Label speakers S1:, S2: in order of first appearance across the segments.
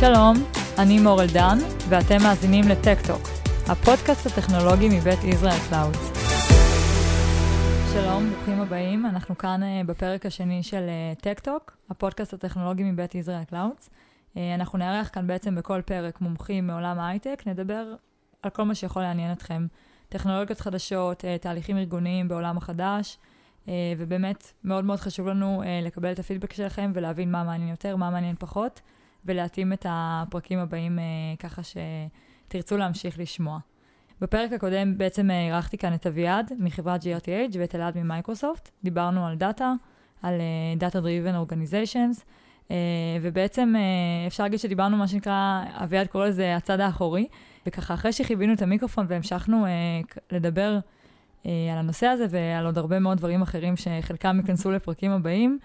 S1: שלום, אני מור אלדן, ואתם מאזינים ל Tech Talk, הפודקאסט הטכנולוגי מבית Israel Clouds. שלום, ברוכים הבאים, אנחנו כאן uh, בפרק השני של uh, Tech Talk, הפודקאסט הטכנולוגי מבית Israel Clouds. Uh, אנחנו נארח כאן בעצם בכל פרק מומחים מעולם ההייטק, נדבר על כל מה שיכול לעניין אתכם. טכנולוגיות חדשות, תהליכים ארגוניים בעולם החדש, ובאמת מאוד מאוד חשוב לנו לקבל את הפידבק שלכם ולהבין מה מעניין יותר, מה מעניין פחות. ולהתאים את הפרקים הבאים אה, ככה שתרצו להמשיך לשמוע. בפרק הקודם בעצם אה, אירחתי כאן את אביעד מחברת GRTH ואת אלעד ממייקרוסופט. דיברנו על דאטה, על uh, Data Driven Organizations, ובעצם אפשר להגיד שדיברנו מה שנקרא, אביעד קורא לזה הצד האחורי, וככה אחרי שכיבינו את המיקרופון והמשכנו לדבר על הנושא הזה ועל עוד הרבה מאוד דברים אחרים שחלקם ייכנסו לפרקים הבאים,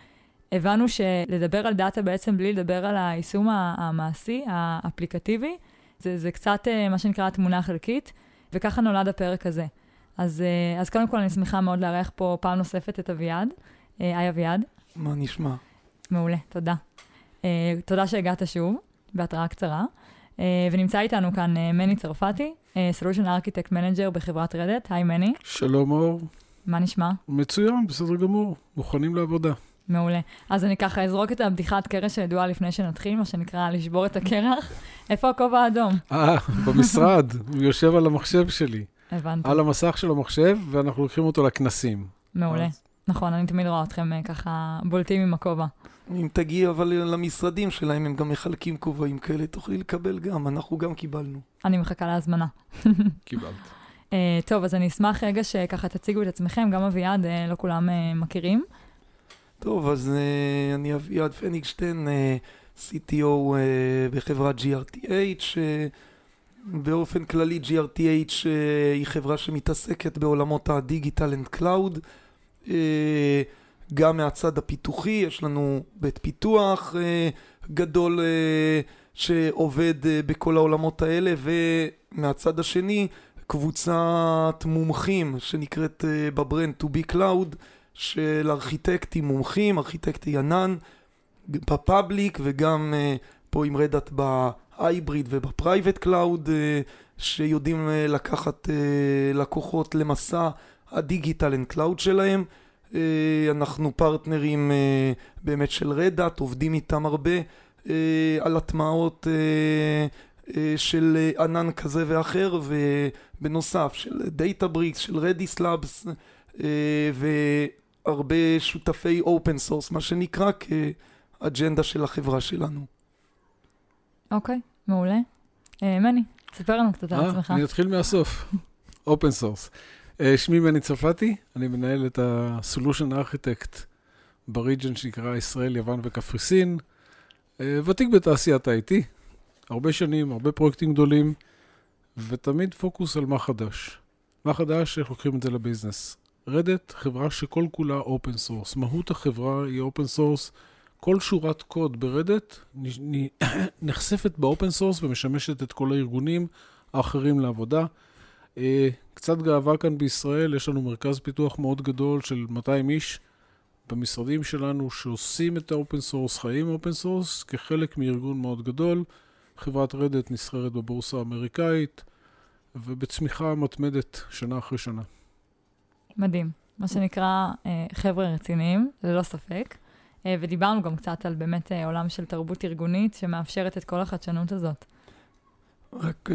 S1: הבנו שלדבר על דאטה בעצם בלי לדבר על היישום המעשי, האפליקטיבי, זה, זה קצת אה, מה שנקרא תמונה חלקית, וככה נולד הפרק הזה. אז, אה, אז קודם כל אני שמחה מאוד לארח פה פעם נוספת את אביעד. אה, היי אביעד.
S2: מה נשמע?
S1: מעולה, תודה. תודה שהגעת שוב, בהתראה קצרה. ונמצא איתנו כאן מני צרפתי, Solution Architect Manager בחברת רדט. היי מני.
S3: שלום אור.
S1: מה נשמע?
S3: מצוין, בסדר גמור. מוכנים לעבודה.
S1: מעולה. אז אני ככה אזרוק את הבדיחת קרש הידועה לפני שנתחיל, מה שנקרא לשבור את הקרח. איפה הכובע האדום?
S3: אה, במשרד, הוא יושב על המחשב שלי.
S1: הבנתי.
S3: על המסך של המחשב, ואנחנו לוקחים אותו לכנסים.
S1: מעולה. אז... נכון, אני תמיד רואה אתכם אה, ככה בולטים עם הכובע.
S2: אם תגיעי אבל למשרדים שלהם, הם גם מחלקים כובעים כאלה, תוכלי לקבל גם, אנחנו גם קיבלנו.
S1: אני מחכה להזמנה.
S3: קיבלת.
S1: Uh, טוב, אז אני אשמח רגע שככה תציגו את עצמכם, גם אביעד, uh, לא כולם uh, מכירים.
S2: טוב, אז uh, אני אביעד פניגשטיין, uh, CTO uh, בחברת GRTH. Uh, באופן כללי GRTH uh, היא חברה שמתעסקת בעולמות ה digital and cloud. גם מהצד הפיתוחי, יש לנו בית פיתוח uh, גדול uh, שעובד uh, בכל העולמות האלה, ומהצד השני קבוצת מומחים שנקראת uh, ב brand To Be Cloud. של ארכיטקטים מומחים, ארכיטקטי ענן, ב public וגם uh, פה עם Red Hat ב hybrid וב private cloud, uh, שיודעים uh, לקחת לקוחות למסע ה digital and cloud שלהם. אנחנו partnerים באמת של Red Hat, עובדים איתם הרבה על הטמעות של ענן כזה ואחר, ובנוסף של Databricks, של Redis Labs, הרבה שותפי open source, מה שנקרא כאג'נדה של החברה שלנו.
S1: אוקיי, okay, מעולה. Uh, מני, ספר לנו קצת על אה, עצמך.
S3: אני אתחיל מהסוף, open source. Uh, שמי מני צרפתי, אני מנהל את ה-Solution Architect ב region שנקרא ישראל, יוון וקפריסין. Uh, ותיק בתעשיית ה-IT, הרבה שנים, הרבה פרויקטים גדולים, ותמיד פוקוס על מה חדש. מה חדש, איך לוקחים את זה ל business. Red Hat, חברה שכל כולה open source. מהות החברה היא open source. כל שורת קוד ב Red Hat נחשפת ב open source ומשמשת את כל הארגונים האחרים לעבודה. אה, קצת גאווה כאן בישראל, יש לנו מרכז פיתוח מאוד גדול של 200 איש במשרדים שלנו שעושים את ה open source, חיים open source, כחלק מארגון מאוד גדול. חברת Red Hat נסחרת בבורסה האמריקאית ובצמיחה מתמדת שנה אחרי שנה.
S1: מדהים. מה שנקרא אה, חבר'ה רציניים, ללא ספק. אה, ודיברנו גם קצת על באמת אה, עולם של תרבות ארגונית שמאפשרת את כל החדשנות הזאת.
S2: רק,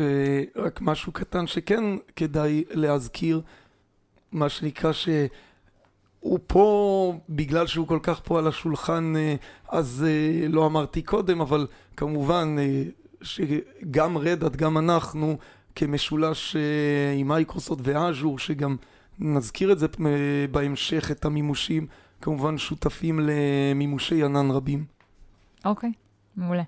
S2: רק משהו קטן שכן כדאי להזכיר, מה שנקרא שהוא פה, בגלל שהוא כל כך פה על השולחן, אז לא אמרתי קודם, אבל כמובן שגם רדאט, גם אנחנו, כמשולש עם מייקרוסופט ואז'ור, שגם נזכיר את זה בהמשך, את המימושים, כמובן שותפים למימושי ענן רבים.
S1: אוקיי, okay, מעולה.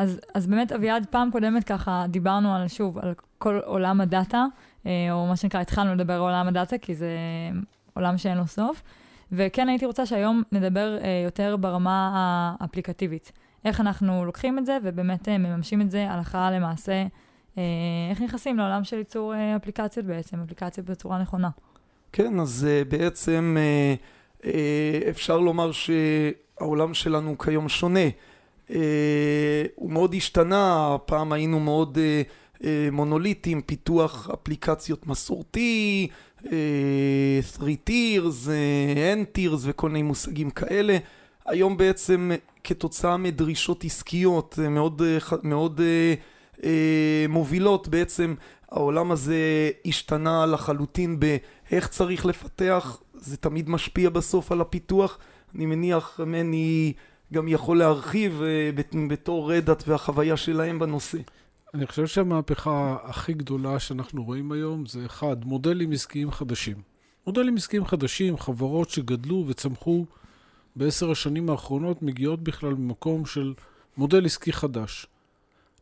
S1: אז, אז באמת, אביעד, פעם קודמת ככה דיברנו על, שוב, על כל עולם הדאטה, אה, או מה שנקרא, התחלנו לדבר על עולם הדאטה, כי זה עולם שאין לו סוף. וכן הייתי רוצה שהיום נדבר אה, יותר ברמה האפליקטיבית. איך אנחנו לוקחים את זה ובאמת אה, מממשים את זה הלכה למעשה, איך נכנסים לעולם של ייצור אפליקציות בעצם, אפליקציות בצורה נכונה.
S2: כן, אז uh, בעצם uh, uh, אפשר לומר שהעולם שלנו כיום שונה. אה, הוא מאוד השתנה, פעם היינו מאוד אה, אה, מונוליטים, פיתוח אפליקציות מסורתי, אה, 3 tiers, אה, n tiers וכל מיני מושגים כאלה. היום בעצם כתוצאה מדרישות עסקיות אה, מאוד, אה, מאוד אה, אה, מובילות בעצם העולם הזה השתנה לחלוטין באיך צריך לפתח, זה תמיד משפיע בסוף על הפיתוח. אני מניח מני גם יכול להרחיב אה, בת- בתור רדאט והחוויה שלהם בנושא.
S3: אני חושב שהמהפכה הכי גדולה שאנחנו רואים היום זה אחד, מודלים עסקיים חדשים. מודלים עסקיים חדשים, חברות שגדלו וצמחו בעשר השנים האחרונות, מגיעות בכלל ממקום של מודל עסקי חדש.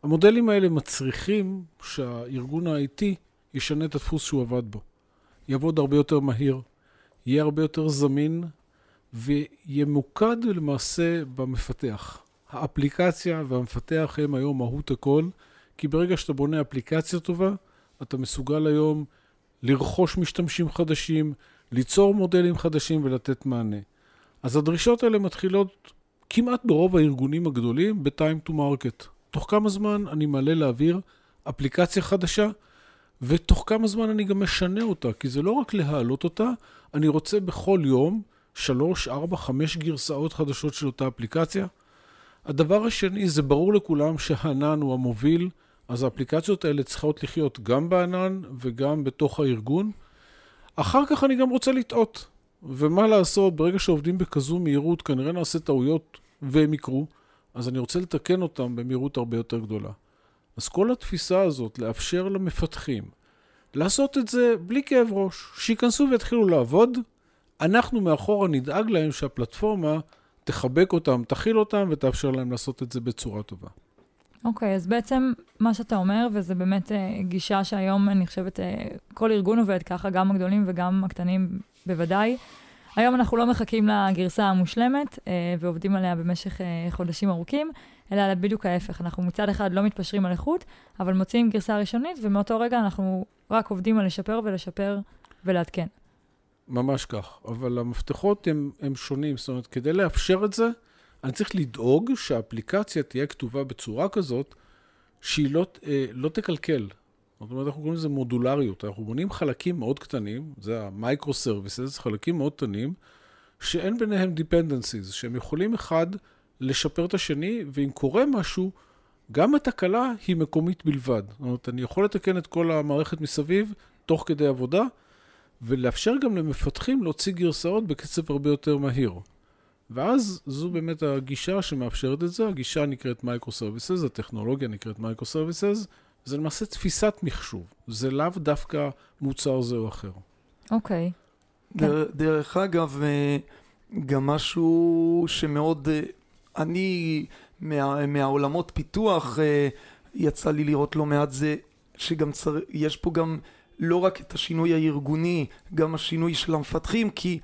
S3: המודלים האלה מצריכים שהארגון ה-IT ישנה את הדפוס שהוא עבד בו. יעבוד הרבה יותר מהיר, יהיה הרבה יותר זמין, וימוקד למעשה במפתח. האפליקציה והמפתח הם היום מהות הכל, כי ברגע שאתה בונה אפליקציה טובה, אתה מסוגל היום לרכוש משתמשים חדשים, ליצור מודלים חדשים ולתת מענה. אז הדרישות האלה מתחילות כמעט ברוב הארגונים הגדולים ב-time to market. תוך כמה זמן אני מעלה לאוויר אפליקציה חדשה, ותוך כמה זמן אני גם משנה אותה, כי זה לא רק להעלות אותה, אני רוצה בכל יום שלוש, ארבע, חמש גרסאות חדשות של אותה אפליקציה. הדבר השני, זה ברור לכולם שהענן הוא המוביל, אז האפליקציות האלה צריכות לחיות גם בענן וגם בתוך הארגון. אחר כך אני גם רוצה לטעות. ומה לעשות, ברגע שעובדים בכזו מהירות, כנראה נעשה טעויות והם יקרו, אז אני רוצה לתקן אותם במהירות הרבה יותר גדולה. אז כל התפיסה הזאת, לאפשר למפתחים לעשות את זה בלי כאב ראש, שייכנסו ויתחילו לעבוד, אנחנו מאחורה נדאג להם שהפלטפורמה תחבק אותם, תכיל אותם ותאפשר להם לעשות את זה בצורה טובה.
S1: אוקיי, אז בעצם מה שאתה אומר, וזה באמת אה, גישה שהיום אני חושבת אה, כל ארגון עובד ככה, גם הגדולים וגם הקטנים בוודאי. היום אנחנו לא מחכים לגרסה המושלמת אה, ועובדים עליה במשך אה, חודשים ארוכים, אלא בדיוק ההפך. אנחנו מצד אחד לא מתפשרים על איכות, אבל מוציאים גרסה ראשונית, ומאותו רגע אנחנו רק עובדים על לשפר ולשפר ולעדכן.
S3: ממש כך, אבל המפתחות הם, הם שונים, זאת אומרת, כדי לאפשר את זה, אני צריך לדאוג שהאפליקציה תהיה כתובה בצורה כזאת, שהיא לא, אה, לא תקלקל. זאת אומרת, אנחנו קוראים לזה מודולריות. אנחנו בונים חלקים מאוד קטנים, זה ה-microservices, חלקים מאוד קטנים, שאין ביניהם dependencies, שהם יכולים אחד לשפר את השני, ואם קורה משהו, גם התקלה היא מקומית בלבד. זאת אומרת, אני יכול לתקן את כל המערכת מסביב, תוך כדי עבודה, ולאפשר גם למפתחים להוציא גרסאות בקצב הרבה יותר מהיר. ואז זו באמת הגישה שמאפשרת את זה, הגישה נקראת Microservices, הטכנולוגיה נקראת Microservices, זה למעשה תפיסת מחשוב, זה לאו דווקא מוצר זה או אחר.
S1: אוקיי.
S2: דר, דרך אגב, אה, גם משהו שמאוד, אה, אני מה, מהעולמות פיתוח, אה, יצא לי לראות לא מעט זה שגם צר, יש פה גם לא רק את השינוי הארגוני, גם השינוי של המפתחים, כי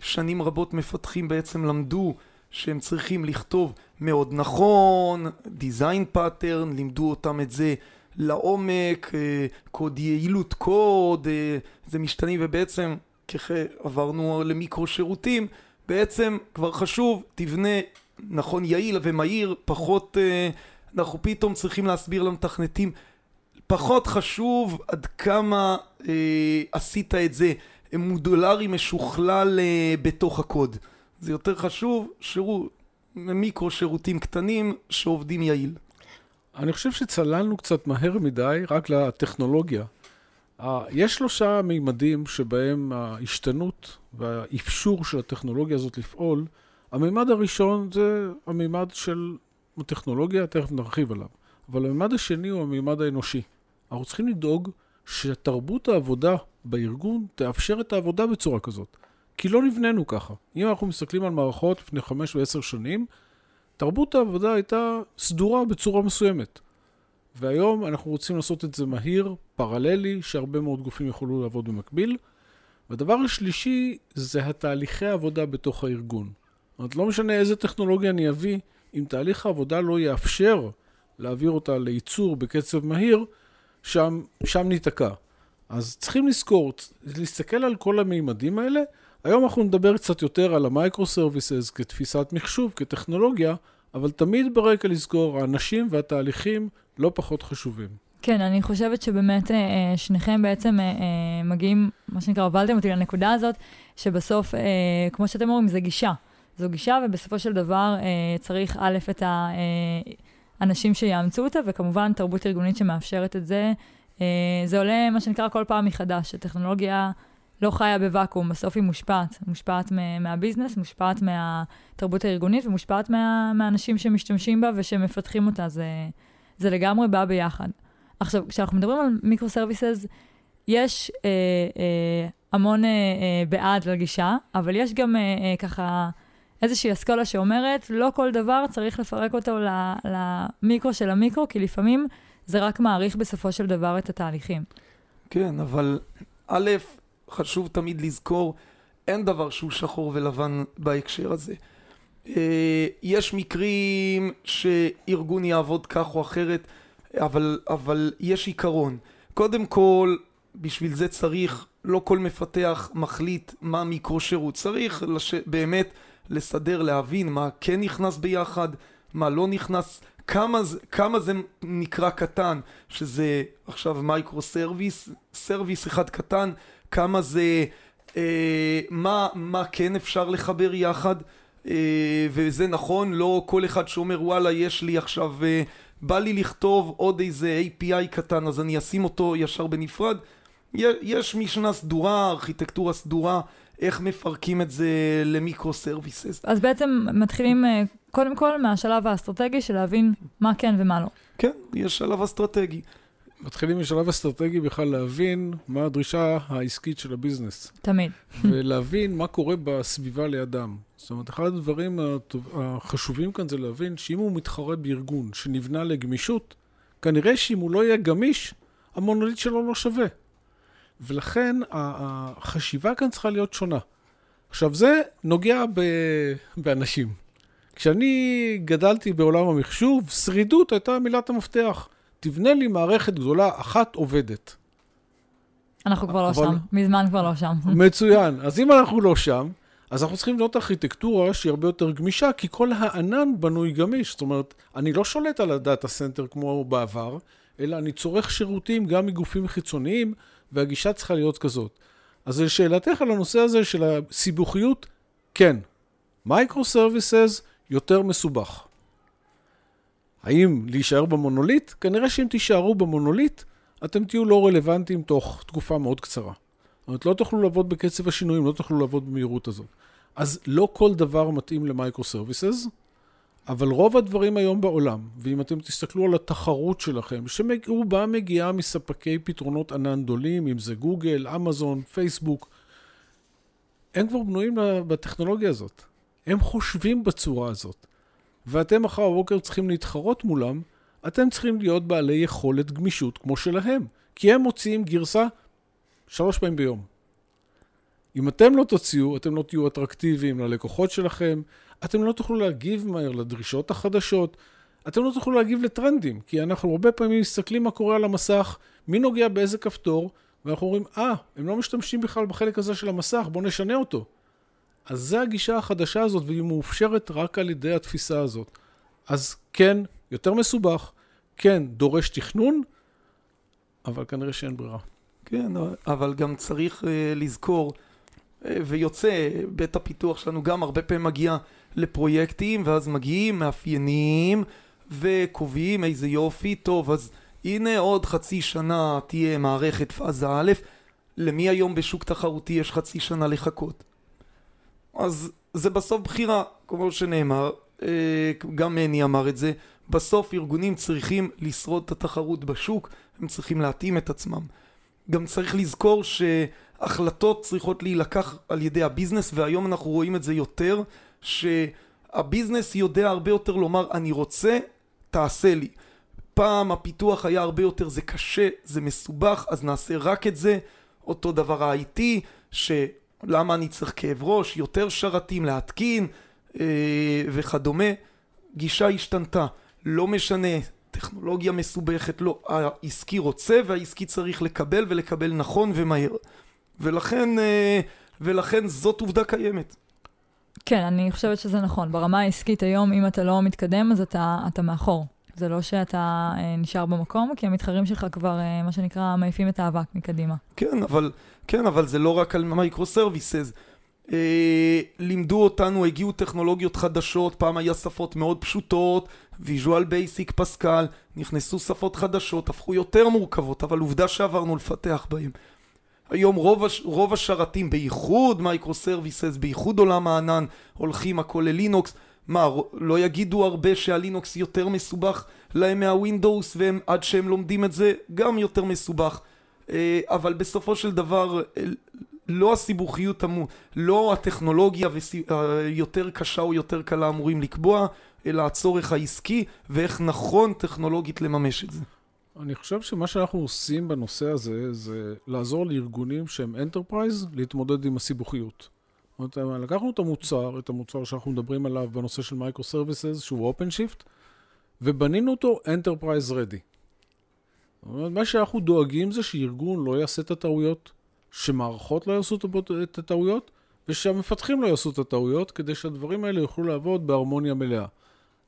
S2: שנים רבות מפתחים בעצם למדו שהם צריכים לכתוב מאוד נכון, design pattern, לימדו אותם את זה לעומק, אה, קוד יעילות קוד, אה, זה משתנים ובעצם עברנו למיקרו שירותים, בעצם כבר חשוב, תבנה נכון יעיל ומהיר, פחות, אה, אנחנו פתאום צריכים להסביר למתכנתים, פחות חשוב עד כמה אה, עשית את זה מודולרי משוכלל אה, בתוך הקוד. זה יותר חשוב, שירות, מיקרו שירותים קטנים שעובדים יעיל.
S3: אני חושב שצללנו קצת מהר מדי רק לטכנולוגיה. יש שלושה מימדים שבהם ההשתנות והאפשור של הטכנולוגיה הזאת לפעול. המימד הראשון זה המימד של הטכנולוגיה, תכף נרחיב עליו. אבל המימד השני הוא המימד האנושי. אנחנו צריכים לדאוג שתרבות העבודה בארגון תאפשר את העבודה בצורה כזאת. כי לא נבננו ככה. אם אנחנו מסתכלים על מערכות לפני חמש ועשר שנים, תרבות העבודה הייתה סדורה בצורה מסוימת. והיום אנחנו רוצים לעשות את זה מהיר, פרללי, שהרבה מאוד גופים יוכלו לעבוד במקביל. והדבר השלישי זה התהליכי העבודה בתוך הארגון. זאת אומרת, לא משנה איזה טכנולוגיה אני אביא, אם תהליך העבודה לא יאפשר להעביר אותה לייצור בקצב מהיר, שם, שם ניתקע. אז צריכים לזכור, להסתכל על כל המימדים האלה. היום אנחנו נדבר קצת יותר על ה microservices כתפיסת מחשוב, כטכנולוגיה, אבל תמיד ברקע לזכור, האנשים והתהליכים לא פחות חשובים.
S1: כן, אני חושבת שבאמת אה, אה, שניכם בעצם אה, מגיעים, מה שנקרא, הובלתם אותי לנקודה הזאת, שבסוף, כמו שאתם אומרים, זה גישה. זו גישה, ובסופו של דבר צריך א', את האנשים שיאמצו אותה, וכמובן תרבות ארגונית שמאפשרת את זה. זה עולה, מה שנקרא, כל פעם מחדש. הטכנולוגיה לא חיה בוואקום, בסוף היא מושפעת. מושפעת מהביזנס, מושפעת מהתרבות הארגונית, ומושפעת מה, מהאנשים שמשתמשים בה ושמפתחים אותה. זה, זה לגמרי בא ביחד. עכשיו, כשאנחנו מדברים על microservices, יש אה, אה, המון אה, אה, בעד לגישה, אבל יש גם אה, אה, ככה איזושהי אסכולה שאומרת, לא כל דבר צריך לפרק אותו למיקרו של המיקרו, כי לפעמים זה רק מאריך בסופו של דבר את התהליכים.
S2: כן, אבל א', חשוב תמיד לזכור, אין דבר שהוא שחור ולבן בהקשר הזה. אה, יש מקרים שארגון יעבוד כך או אחרת, אבל, אבל יש עיקרון. קודם כל, בשביל זה צריך, לא כל מפתח מחליט מה מיקרו שירות. צריך לש... באמת לסדר, להבין מה כן נכנס ביחד, מה לא נכנס, כמה, כמה זה נקרא קטן, שזה עכשיו micro service, service אחד קטן, כמה זה, אה, מה, מה כן אפשר לחבר יחד. אה, וזה נכון, לא כל אחד שאומר וואלה יש לי עכשיו, אה, בא לי לכתוב עוד איזה API קטן אז אני אשים אותו ישר בנפרד. יש משנה סדורה, ארכיטקטורה סדורה, איך מפרקים את זה למיקרו סרוויסס.
S1: אז בעצם מתחילים אה, קודם כל מהשלב האסטרטגי של להבין מה כן ומה לא.
S2: כן, יש שלב אסטרטגי.
S3: מתחילים משלב אסטרטגי בכלל להבין מה הדרישה העסקית של הביזנס.
S1: תמיד.
S3: ולהבין מה קורה בסביבה לידם. זאת אומרת, אחד הדברים החשובים כאן זה להבין שאם הוא מתחרה בארגון שנבנה לגמישות, כנראה שאם הוא לא יהיה גמיש, המונוליט שלו לא שווה. ולכן החשיבה כאן צריכה להיות שונה. עכשיו, זה נוגע ב... באנשים. כשאני גדלתי בעולם המחשוב, שרידות הייתה מילת המפתח. תבנה לי מערכת גדולה אחת עובדת.
S1: אנחנו כבר לא שם, מזמן כבר לא שם.
S3: מצוין. אז אם אנחנו לא שם, אז אנחנו צריכים לבנות ארכיטקטורה שהיא הרבה יותר גמישה, כי כל הענן בנוי גמיש. זאת אומרת, אני לא שולט על ה data center כמו בעבר, אלא אני צורך שירותים גם מגופים חיצוניים, והגישה צריכה להיות כזאת. אז לשאלתך על הנושא הזה של הסיבוכיות, כן. מייקרו סרוויסס יותר מסובך. האם להישאר במונוליט? כנראה שאם תישארו במונוליט, אתם תהיו לא רלוונטיים תוך תקופה מאוד קצרה. זאת אומרת, לא תוכלו לעבוד בקצב השינויים, לא תוכלו לעבוד במהירות הזאת. אז לא כל דבר מתאים ל microservices, אבל רוב הדברים היום בעולם, ואם אתם תסתכלו על התחרות שלכם, שרובה מגיעה מספקי פתרונות ענן גדולים, אם זה Google, Amazon, Facebook, הם כבר בנויים בטכנולוגיה הזאת. הם חושבים בצורה הזאת. ואתם מחר בבוקר צריכים להתחרות מולם, אתם צריכים להיות בעלי יכולת גמישות כמו שלהם. כי הם מוציאים גרסה שלוש פעמים ביום. אם אתם לא תוציאו, אתם לא תהיו אטרקטיביים ללקוחות שלכם, אתם לא תוכלו להגיב מהר לדרישות החדשות, אתם לא תוכלו להגיב לטרנדים, כי אנחנו הרבה פעמים מסתכלים מה קורה על המסך, מי נוגע באיזה כפתור, ואנחנו אומרים, אה, ah, הם לא משתמשים בכלל בחלק הזה של המסך, בואו נשנה אותו. אז זה הגישה החדשה הזאת, והיא מאופשרת רק על ידי התפיסה הזאת. אז כן, יותר מסובך, כן, דורש תכנון, אבל כנראה שאין ברירה.
S2: כן, אבל גם צריך uh, לזכור, uh, ויוצא, בית הפיתוח שלנו גם הרבה פעמים מגיע לפרויקטים, ואז מגיעים, מאפיינים, וקובעים איזה יופי, טוב, אז הנה עוד חצי שנה תהיה מערכת פאזה א', למי היום בשוק תחרותי יש חצי שנה לחכות? אז זה בסוף בחירה, כמו שנאמר, אה, גם מני אמר את זה, בסוף ארגונים צריכים לשרוד את התחרות בשוק, הם צריכים להתאים את עצמם. גם צריך לזכור שהחלטות צריכות להילקח על ידי הביזנס, והיום אנחנו רואים את זה יותר, שהביזנס יודע הרבה יותר לומר אני רוצה, תעשה לי. פעם הפיתוח היה הרבה יותר זה קשה, זה מסובך, אז נעשה רק את זה. אותו דבר ה-IT, ש... למה אני צריך כאב ראש, יותר שרתים להתקין אה, וכדומה. גישה השתנתה, לא משנה, טכנולוגיה מסובכת, לא, העסקי רוצה והעסקי צריך לקבל ולקבל נכון ומהר. ולכן, אה, ולכן זאת עובדה קיימת.
S1: כן, אני חושבת שזה נכון. ברמה העסקית היום, אם אתה לא מתקדם, אז אתה, אתה מאחור. זה לא שאתה אה, נשאר במקום, כי המתחרים שלך כבר, אה, מה שנקרא, מעיפים את האבק מקדימה.
S2: כן, אבל, כן, אבל זה לא רק על microservices. אה, לימדו אותנו, הגיעו טכנולוגיות חדשות, פעם היה שפות מאוד פשוטות, Visual Basic, Pascal, נכנסו שפות חדשות, הפכו יותר מורכבות, אבל עובדה שעברנו לפתח בהם. היום רוב, הש, רוב השרתים, בייחוד microservices, בייחוד עולם הענן, הולכים הכל ללינוקס. מה, לא יגידו הרבה שהלינוקס יותר מסובך להם מה Windows, והם עד שהם לומדים את זה גם יותר מסובך. אה, אבל בסופו של דבר, אה, לא הסיבוכיות, לא הטכנולוגיה היותר קשה או יותר קלה אמורים לקבוע, אלא הצורך העסקי ואיך נכון טכנולוגית לממש את זה.
S3: אני חושב שמה שאנחנו עושים בנושא הזה, זה לעזור לארגונים שהם enterprise להתמודד עם הסיבוכיות. זאת אומרת, לקחנו את המוצר, את המוצר שאנחנו מדברים עליו בנושא של microservices, שהוא OpenShift, ובנינו אותו enterprise ready. מה שאנחנו דואגים זה שארגון לא יעשה את הטעויות, שמערכות לא יעשו את הטעויות, ושהמפתחים לא יעשו את הטעויות, כדי שהדברים האלה יוכלו לעבוד בהרמוניה מלאה.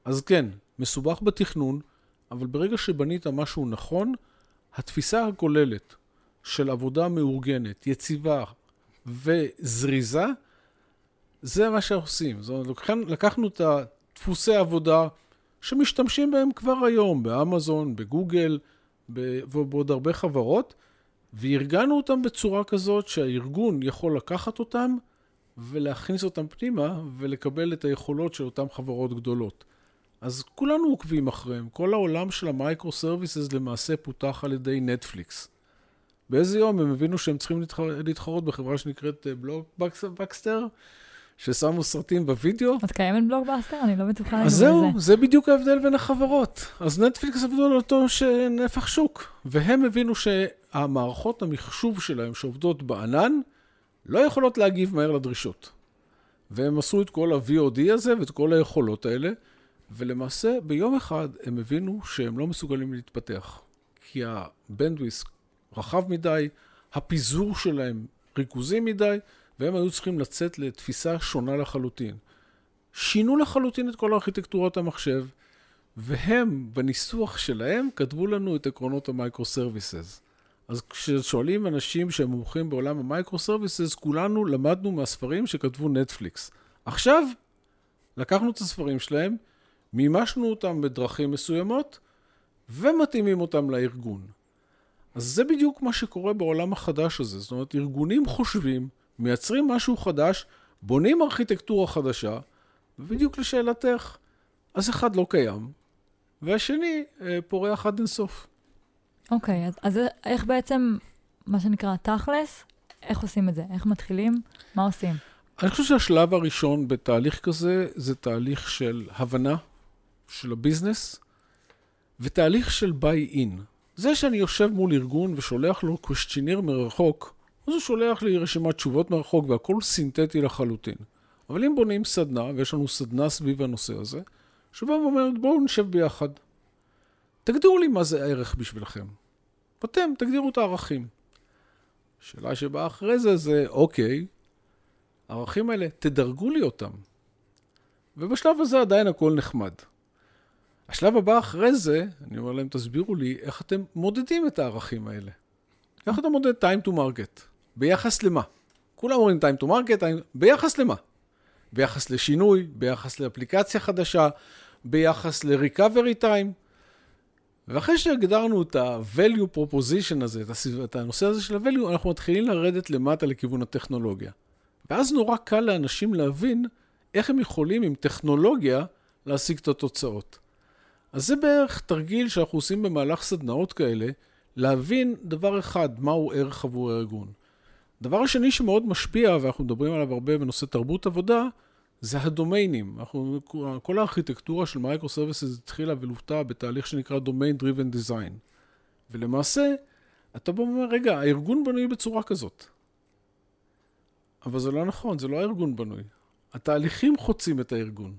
S3: אז כן, מסובך בתכנון, אבל ברגע שבנית משהו נכון, התפיסה הכוללת של עבודה מאורגנת, יציבה וזריזה, זה מה שאנחנו עושים. זאת אומרת, לקחנו את דפוסי העבודה שמשתמשים בהם כבר היום, באמזון, בגוגל ובעוד הרבה חברות, וארגנו אותם בצורה כזאת שהארגון יכול לקחת אותם ולהכניס אותם פנימה ולקבל את היכולות של אותן חברות גדולות. אז כולנו עוקבים אחריהם. כל העולם של ה microservices למעשה פותח על ידי נטפליקס. באיזה יום הם הבינו שהם צריכים להתחר... להתחרות בחברה שנקראת בלוקבקסטר, ששמו סרטים בווידאו.
S1: את קיימת בלוקבאסטר? אני לא בטוחה
S3: אז זהו, זה. זה בדיוק ההבדל בין החברות. אז נטפליקס עבדו על אותו נפח שוק, והם הבינו שהמערכות המחשוב שלהם שעובדות בענן, לא יכולות להגיב מהר לדרישות. והם עשו את כל ה-VOD הזה ואת כל היכולות האלה, ולמעשה ביום אחד הם הבינו שהם לא מסוגלים להתפתח. כי ה bandwidth רחב מדי, הפיזור שלהם ריכוזי מדי, והם היו צריכים לצאת לתפיסה שונה לחלוטין. שינו לחלוטין את כל ארכיטקטורת המחשב, והם, בניסוח שלהם, כתבו לנו את עקרונות ה microservices. אז כששואלים אנשים שהם מומחים בעולם ה microservices, כולנו למדנו מהספרים שכתבו נטפליקס. עכשיו, לקחנו את הספרים שלהם, מימשנו אותם בדרכים מסוימות, ומתאימים אותם לארגון. אז זה בדיוק מה שקורה בעולם החדש הזה. זאת אומרת, ארגונים חושבים, מייצרים משהו חדש, בונים ארכיטקטורה חדשה, ובדיוק לשאלתך, אז אחד לא קיים, והשני אה, פורח עד אינסוף.
S1: אוקיי, okay, אז, אז איך בעצם, מה שנקרא תכלס, איך עושים את זה? איך מתחילים? מה עושים?
S3: אני חושב שהשלב הראשון בתהליך כזה, זה תהליך של הבנה של הביזנס, ותהליך של ביי-אין. זה שאני יושב מול ארגון ושולח לו קושצ'יניר מרחוק, אז הוא שולח לי רשימת תשובות מרחוק והכל סינתטי לחלוטין. אבל אם בונים סדנה, ויש לנו סדנה סביב הנושא הזה, שבאה ואומרת בואו נשב ביחד. תגדירו לי מה זה הערך בשבילכם. ואתם תגדירו את הערכים. השאלה שבאה אחרי זה זה, אוקיי, הערכים האלה, תדרגו לי אותם. ובשלב הזה עדיין הכל נחמד. השלב הבא אחרי זה, אני אומר להם, תסבירו לי איך אתם מודדים את הערכים האלה. איך אתה מודד time to market? ביחס למה? כולם אומרים time to market, ביחס למה? ביחס לשינוי, ביחס לאפליקציה חדשה, ביחס ל-recovery time. ואחרי שהגדרנו את ה-value proposition הזה, את הנושא הזה של ה-value, אנחנו מתחילים לרדת למטה לכיוון הטכנולוגיה. ואז נורא קל לאנשים להבין איך הם יכולים עם טכנולוגיה להשיג את התוצאות. אז זה בערך תרגיל שאנחנו עושים במהלך סדנאות כאלה, להבין דבר אחד, מהו ערך עבור הארגון. דבר השני שמאוד משפיע, ואנחנו מדברים עליו הרבה בנושא תרבות עבודה, זה ה domains. אנחנו, כל הארכיטקטורה של microservices התחילה ולוותה בתהליך שנקרא Domain Driven Design. ולמעשה, אתה בא ואומר, רגע, הארגון בנוי בצורה כזאת. אבל זה לא נכון, זה לא הארגון בנוי. התהליכים חוצים את הארגון.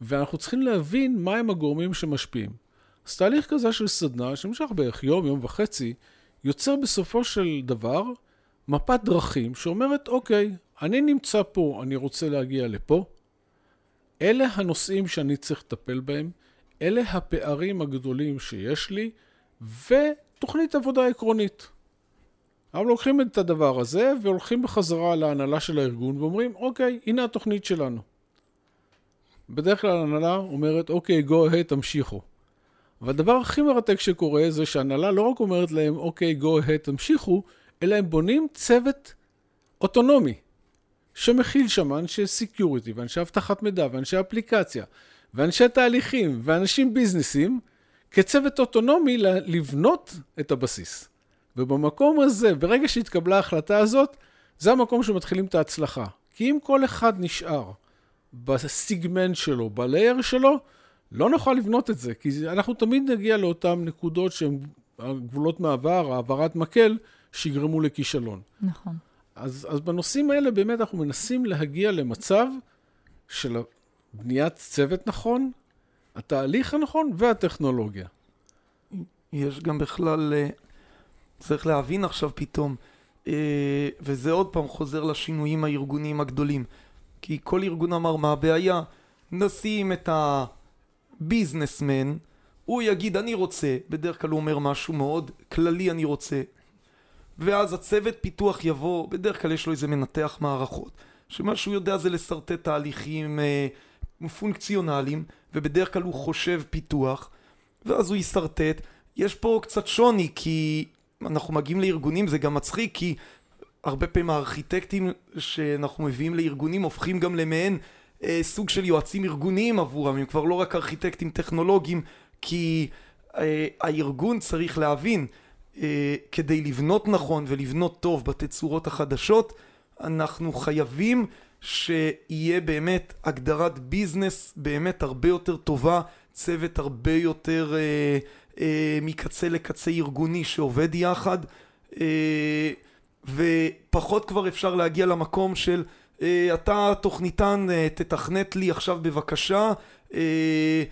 S3: ואנחנו צריכים להבין מהם הגורמים שמשפיעים. אז תהליך כזה של סדנה, שנמשך בערך יום, יום וחצי, יוצר בסופו של דבר מפת דרכים שאומרת, אוקיי, אני נמצא פה, אני רוצה להגיע לפה, אלה הנושאים שאני צריך לטפל בהם, אלה הפערים הגדולים שיש לי, ותוכנית עבודה עקרונית. אבל לוקחים את הדבר הזה והולכים בחזרה להנהלה של הארגון ואומרים, אוקיי, הנה התוכנית שלנו. בדרך כלל ההנהלה אומרת, אוקיי, go ahead, תמשיכו. והדבר הכי מרתק שקורה זה שההנהלה לא רק אומרת להם, אוקיי, go ahead, תמשיכו, אלא הם בונים צוות אוטונומי, שמכיל שם אנשי security, ואנשי אבטחת מידע, ואנשי אפליקציה, ואנשי תהליכים, ואנשים business ים, כצוות אוטונומי לבנות את הבסיס. ובמקום הזה, ברגע שהתקבלה ההחלטה הזאת, זה המקום שמתחילים את ההצלחה. כי אם כל אחד נשאר בסיגמנט שלו, בלייר שלו, לא נוכל לבנות את זה, כי אנחנו תמיד נגיע לאותן נקודות שהן גבולות מעבר, העברת מקל, שיגרמו לכישלון.
S1: נכון.
S3: אז, אז בנושאים האלה באמת אנחנו מנסים להגיע למצב של בניית צוות נכון, התהליך הנכון והטכנולוגיה.
S2: יש גם בכלל, אה, צריך להבין עכשיו פתאום, אה, וזה עוד פעם חוזר לשינויים הארגוניים הגדולים. כי כל ארגון אמר מה הבעיה, נשים את הביזנסמן, הוא יגיד אני רוצה, בדרך כלל הוא אומר משהו מאוד כללי אני רוצה, ואז הצוות פיתוח יבוא, בדרך כלל יש לו איזה מנתח מערכות, שמה שהוא יודע זה לשרטט תהליכים אה, פונקציונליים, ובדרך כלל הוא חושב פיתוח, ואז הוא ישרטט. יש פה קצת שוני, כי אנחנו מגיעים לארגונים, זה גם מצחיק, כי הרבה פעמים הארכיטקטים שאנחנו מביאים לארגונים הופכים גם למעין אה, סוג של יועצים ארגוניים עבורם, הם כבר לא רק ארכיטקטים טכנולוגיים, כי אה, הארגון צריך להבין, אה, כדי לבנות נכון ולבנות טוב בתצורות החדשות, אנחנו חייבים שיהיה באמת הגדרת ביזנס באמת הרבה יותר טובה, צוות הרבה יותר אה, אה, מקצה לקצה ארגוני שעובד יחד. אה, ופחות כבר אפשר להגיע למקום של אה, אתה תוכניתן אה, תתכנת לי עכשיו בבקשה אה,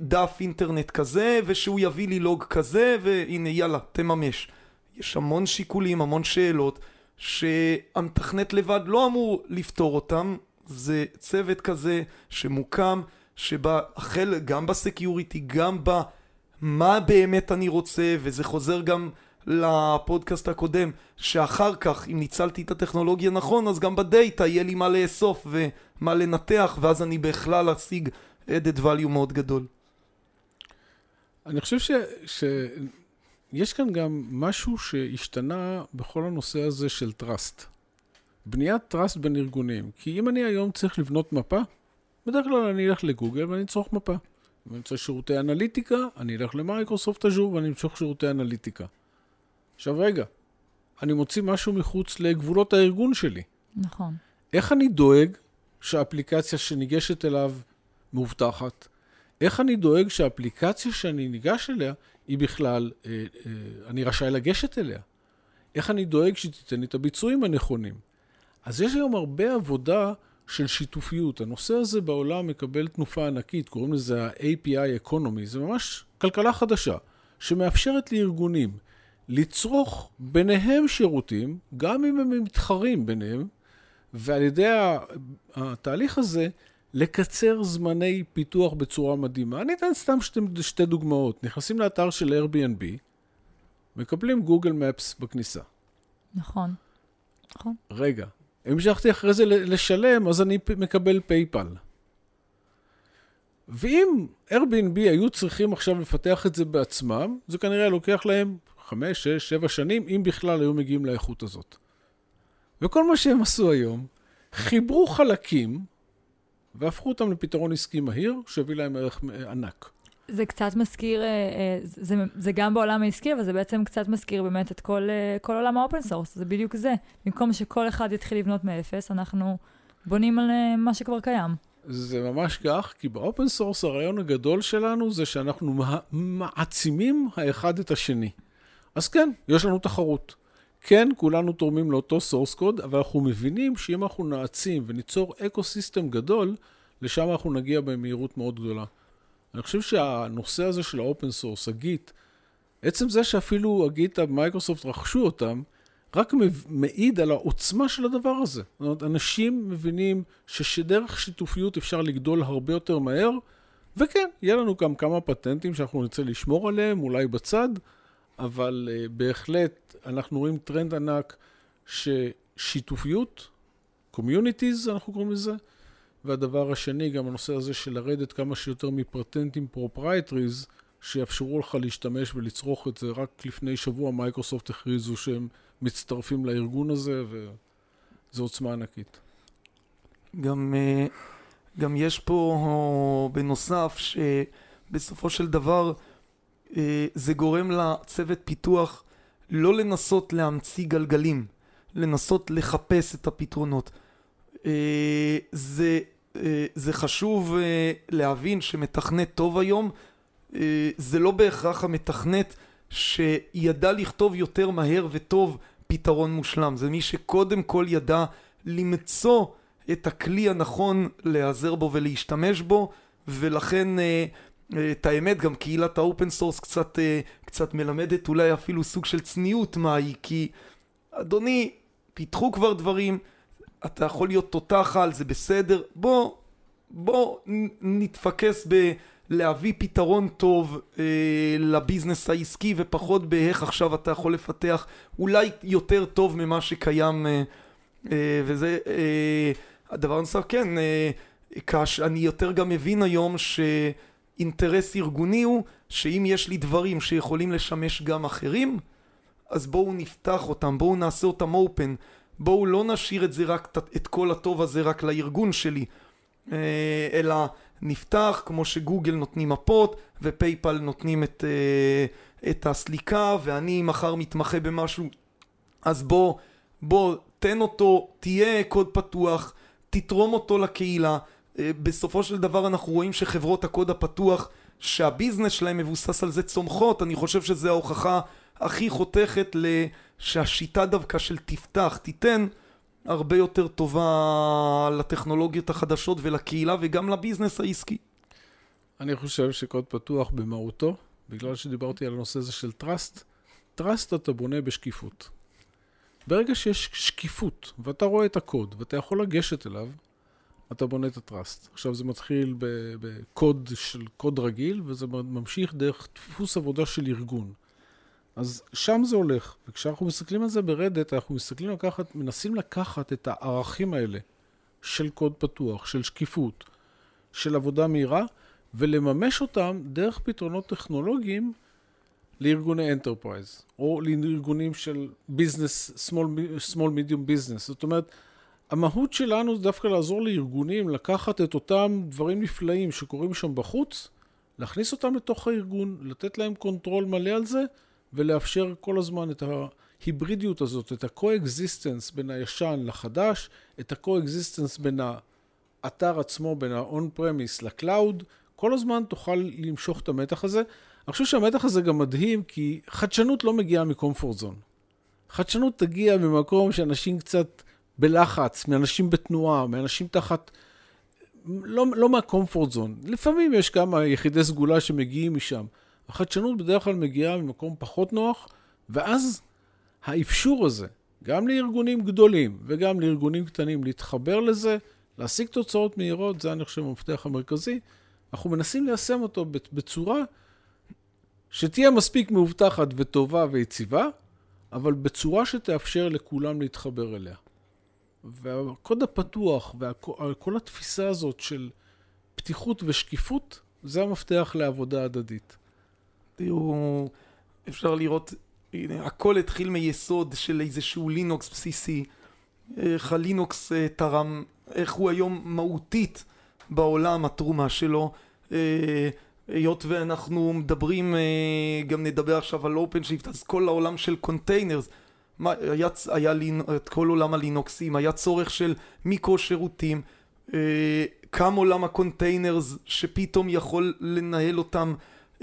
S2: דף אינטרנט כזה ושהוא יביא לי לוג כזה והנה יאללה תממש. יש המון שיקולים, המון שאלות שהמתכנת לבד לא אמור לפתור אותם, זה צוות כזה שמוקם שבה החל גם בסקיוריטי גם במה באמת אני רוצה וזה חוזר גם לפודקאסט הקודם, שאחר כך, אם ניצלתי את הטכנולוגיה נכון, אז גם בדאטה יהיה לי מה לאסוף ומה לנתח, ואז אני בכלל אשיג added value מאוד גדול.
S3: אני חושב ש... ש... יש כאן גם משהו שהשתנה בכל הנושא הזה של trust. בניית trust בין ארגונים. כי אם אני היום צריך לבנות מפה, בדרך כלל אני אלך לגוגל ואני אצרוך מפה. אם אני רוצה שירותי אנליטיקה, אני אלך למייקרוסופט אג'ור ואני אמשוך שירותי אנליטיקה. עכשיו רגע, אני מוציא משהו מחוץ לגבולות הארגון שלי.
S1: נכון.
S3: איך אני דואג שהאפליקציה שניגשת אליו מאובטחת? איך אני דואג שהאפליקציה שאני ניגש אליה היא בכלל, אה, אה, אני רשאי לגשת אליה? איך אני דואג שתיתן לי את הביצועים הנכונים? אז יש היום הרבה עבודה של שיתופיות. הנושא הזה בעולם מקבל תנופה ענקית, קוראים לזה ה-API Economy. זה ממש כלכלה חדשה, שמאפשרת לארגונים לצרוך ביניהם שירותים, גם אם הם מתחרים ביניהם, ועל ידי התהליך הזה, לקצר זמני פיתוח בצורה מדהימה. אני אתן סתם שתי, שתי דוגמאות. נכנסים לאתר של Airbnb, מקבלים גוגל מפס בכניסה.
S1: נכון, נכון.
S3: רגע, המשכתי אחרי זה לשלם, אז אני מקבל פייפל. ואם Airbnb היו צריכים עכשיו לפתח את זה בעצמם, זה כנראה לוקח להם חמש, שש, שבע שנים, אם בכלל היו מגיעים לאיכות הזאת. וכל מה שהם עשו היום, חיברו חלקים והפכו אותם לפתרון עסקי מהיר, שהביא להם ערך ענק.
S1: זה קצת מזכיר, אה, אה, זה, זה גם בעולם העסקי, אבל זה בעצם קצת מזכיר באמת את כל, אה, כל עולם ה open source, זה בדיוק זה. במקום שכל אחד יתחיל לבנות מאפס, אנחנו בונים על מה שכבר קיים.
S3: זה ממש כך, כי ב open source הרעיון הגדול שלנו זה שאנחנו מעצימים האחד את השני. אז כן, יש לנו תחרות. כן, כולנו תורמים לאותו source code, אבל אנחנו מבינים שאם אנחנו נעצים וניצור אקו-סיסטם גדול, לשם אנחנו נגיע במהירות מאוד גדולה. אני חושב שהנושא הזה של ה open source, ה Git, עצם זה שאפילו ה Git ה Microsoft רכשו אותם, רק מעיד על העוצמה של הדבר הזה. זאת אומרת, אנשים מבינים שדרך שיתופיות אפשר לגדול הרבה יותר מהר, וכן, יהיה לנו גם כמה פטנטים שאנחנו נרצה לשמור עליהם, אולי בצד, אבל uh, בהחלט אנחנו רואים טרנד ענק ששיתופיות, communities אנחנו קוראים לזה, והדבר השני, גם הנושא הזה של לרדת כמה שיותר מפטנטים proprietaries, שיאפשרו לך להשתמש ולצרוך את זה. רק לפני שבוע מייקרוסופט הכריזו שהם מצטרפים לארגון הזה, וזו עוצמה ענקית.
S2: גם, אה, גם יש פה בנוסף, שבסופו של דבר אה, זה גורם לצוות פיתוח לא לנסות להמציא גלגלים, לנסות לחפש את הפתרונות. אה, זה, זה חשוב להבין שמתכנת טוב היום זה לא בהכרח המתכנת שידע לכתוב יותר מהר וטוב פתרון מושלם, זה מי שקודם כל ידע למצוא את הכלי הנכון להיעזר בו ולהשתמש בו ולכן אה, אה, את האמת גם קהילת האופן סורס קצת, אה, קצת מלמדת אולי אפילו סוג של צניעות מהי כי אדוני פיתחו כבר דברים אתה יכול להיות תותח על זה בסדר בוא בוא נתפקס ב... להביא פתרון טוב אה, לביזנס העסקי ופחות באיך עכשיו אתה יכול לפתח אולי יותר טוב ממה שקיים אה, אה, וזה אה, הדבר הנוסף כן אה, כאש, אני יותר גם מבין היום שאינטרס ארגוני הוא שאם יש לי דברים שיכולים לשמש גם אחרים אז בואו נפתח אותם בואו נעשה אותם אופן בואו לא נשאיר את זה רק את כל הטוב הזה רק לארגון שלי אה, אלא נפתח כמו שגוגל נותנים מפות ופייפל נותנים את, אה, את הסליקה ואני מחר מתמחה במשהו אז בוא, בוא תן אותו, תהיה קוד פתוח, תתרום אותו לקהילה בסופו של דבר אנחנו רואים שחברות הקוד הפתוח שהביזנס שלהם מבוסס על זה צומחות אני חושב שזו ההוכחה הכי חותכת שהשיטה דווקא של תפתח תיתן הרבה יותר טובה לטכנולוגיות החדשות ולקהילה וגם לביזנס העסקי.
S3: אני חושב שקוד פתוח במהותו, בגלל שדיברתי על הנושא הזה של trust, trust אתה בונה בשקיפות. ברגע שיש שקיפות, ואתה רואה את הקוד, ואתה יכול לגשת אליו, אתה בונה את הטראסט. עכשיו זה מתחיל בקוד של קוד רגיל, וזה ממשיך דרך דפוס עבודה של ארגון. אז שם זה הולך, וכשאנחנו מסתכלים על זה ברדט, אנחנו מסתכלים לקחת, מנסים לקחת את הערכים האלה של קוד פתוח, של שקיפות, של עבודה מהירה, ולממש אותם דרך פתרונות טכנולוגיים לארגוני enterprise, או לארגונים של business, small, small medium business. זאת אומרת, המהות שלנו זה דווקא לעזור לארגונים לקחת את אותם דברים נפלאים שקורים שם בחוץ, להכניס אותם לתוך הארגון, לתת להם control מלא על זה, ולאפשר כל הזמן את ההיברידיות הזאת, את ה-co-existence בין הישן לחדש, את ה-co-existence בין האתר עצמו, בין ה-on-premise ל-cloud, כל הזמן תוכל למשוך את המתח הזה. אני חושב שהמתח הזה גם מדהים, כי חדשנות לא מגיעה מקומפורט זון. חדשנות תגיע ממקום שאנשים קצת בלחץ, מאנשים בתנועה, מאנשים תחת... לא, לא מהקומפורט זון. לפעמים יש כמה יחידי סגולה שמגיעים משם. החדשנות בדרך כלל מגיעה ממקום פחות נוח, ואז האפשור הזה, גם לארגונים גדולים וגם לארגונים קטנים, להתחבר לזה, להשיג תוצאות מהירות, זה אני חושב המפתח המרכזי. אנחנו מנסים ליישם אותו בצורה שתהיה מספיק מאובטחת וטובה ויציבה, אבל בצורה שתאפשר לכולם להתחבר אליה. והקוד הפתוח וכל התפיסה הזאת של פתיחות ושקיפות, זה המפתח לעבודה הדדית.
S2: תראו, אפשר לראות, הנה, הכל התחיל מיסוד של איזשהו לינוקס בסיסי. איך הלינוקס אה, תרם, איך הוא היום מהותית בעולם, התרומה שלו. אה, היות ואנחנו מדברים, אה, גם נדבר עכשיו על OpenShift, אז כל העולם של containers, היה, היה Lin, את כל עולם הלינוקסים, היה צורך של מיקרו שירותים, קם עולם ה containers שפתאום יכול לנהל אותם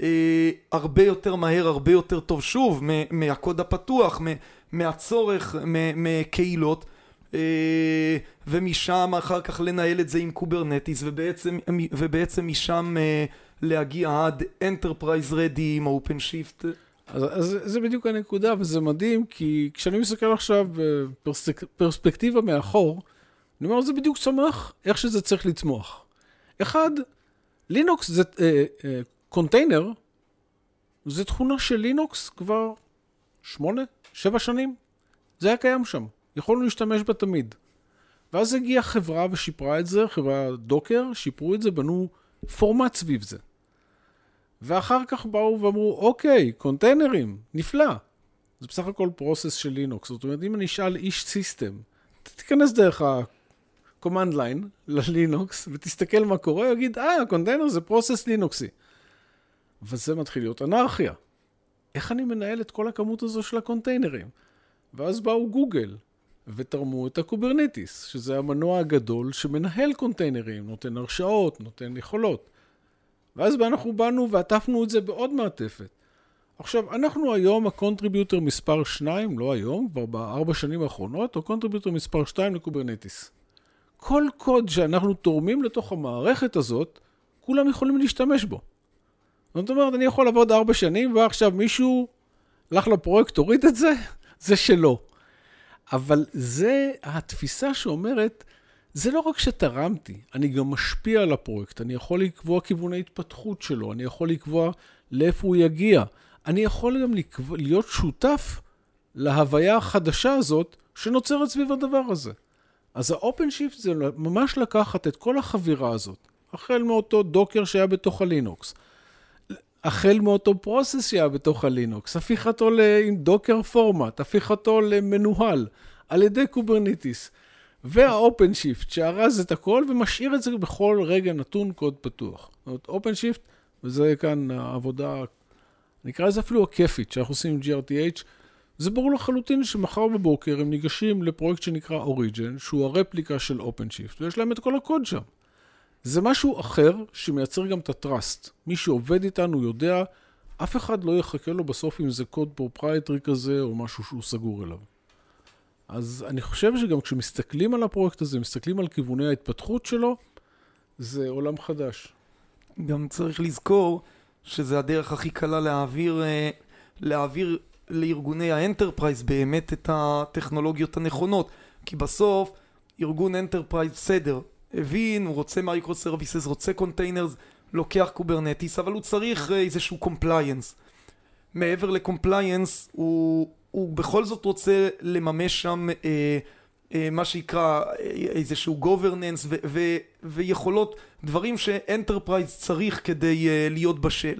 S2: אה, הרבה יותר מהר, הרבה יותר טוב, שוב, מהקוד הפתוח, מהצורך, מקהילות, אה, ומשם אחר כך לנהל את זה עם Kubernetes, ובעצם, ובעצם משם אה, להגיע עד Enterprise Ready עם OpenShift.
S3: אז, אז זה בדיוק הנקודה, וזה מדהים, כי כשאני מסתכל עכשיו בפרספקטיבה מאחור, אני אומר, זה בדיוק צמח איך שזה צריך לצמוח. אחד, לינוקס זה אה, אה, קונטיינר, זה תכונה של לינוקס כבר שמונה, שבע שנים. זה היה קיים שם, יכולנו להשתמש בה תמיד. ואז הגיעה חברה ושיפרה את זה, חברה Docker, שיפרו את זה, בנו פורמט סביב זה. ואחר כך באו ואמרו, אוקיי, קונטיינרים, נפלא. זה בסך הכל process של לינוקס. זאת אומרת, אם אני אשאל איש system, תיכנס דרך ה-command line ללינוקס ותסתכל מה קורה, הוא יגיד, אה, קונטיינר זה process לינוקסי. וזה מתחיל להיות אנרכיה. איך אני מנהל את כל הכמות הזו של הקונטיינרים? ואז באו גוגל ותרמו את ה Kubernetes, שזה המנוע הגדול שמנהל קונטיינרים, נותן הרשאות, נותן יכולות. ואז אנחנו באנו ועטפנו את זה בעוד מעטפת. עכשיו, אנחנו היום ה contributor מספר 2, לא היום, כבר בארבע שנים האחרונות, ה contributor מספר 2 ל Kubernetes. כל קוד שאנחנו תורמים לתוך המערכת הזאת, כולם יכולים להשתמש בו. זאת אומרת, אני יכול לעבוד ארבע שנים, ועכשיו מישהו הלך לפרויקט, הוריד את זה, זה שלו. אבל זה התפיסה שאומרת, זה לא רק שתרמתי, אני גם משפיע על הפרויקט, אני יכול לקבוע כיווני התפתחות שלו, אני יכול לקבוע לאיפה הוא יגיע. אני יכול גם לקבוע, להיות שותף להוויה החדשה הזאת שנוצרת סביב הדבר הזה. אז ה OpenShift זה ממש לקחת את כל החבילה הזאת, החל מאותו Docker שהיה בתוך הלינוקס, החל מאותו process שהיה בתוך הלינוקס, הפיכתו עם Docker format, הפיכתו למנוהל על ידי Kubernetes. וה OpenShift שארז את הכל ומשאיר את זה בכל רגע נתון קוד פתוח. זאת אומרת, OpenShift, וזה כאן העבודה, נקרא לזה אפילו הכיפית, שאנחנו עושים עם Red Hat, זה ברור לחלוטין שמחר בבוקר הם ניגשים לפרויקט שנקרא Origin, שהוא הרפליקה של OpenShift, ויש להם את כל הקוד שם. זה משהו אחר שמייצר גם את ה trust. מי שעובד איתנו יודע, אף אחד לא יחכה לו בסוף אם זה קוד proprietary כזה או משהו שהוא סגור אליו. אז אני חושב שגם כשמסתכלים על הפרויקט הזה, מסתכלים על כיווני ההתפתחות שלו, זה עולם חדש.
S2: גם צריך לזכור שזה הדרך הכי קלה להעביר, אה, להעביר לארגוני ה enterprise באמת את הטכנולוגיות הנכונות. כי בסוף ארגון enterprise בסדר, הבין, הוא רוצה microservices, רוצה containers, לוקח Kubernetes, אבל הוא צריך אה, איזשהו compliance. מעבר ל compliance, הוא, הוא בכל זאת רוצה לממש שם אה, אה, מה שיקרא אה, איזשהו governance ויכולות, דברים ש enterprise צריך כדי אה, להיות בשל.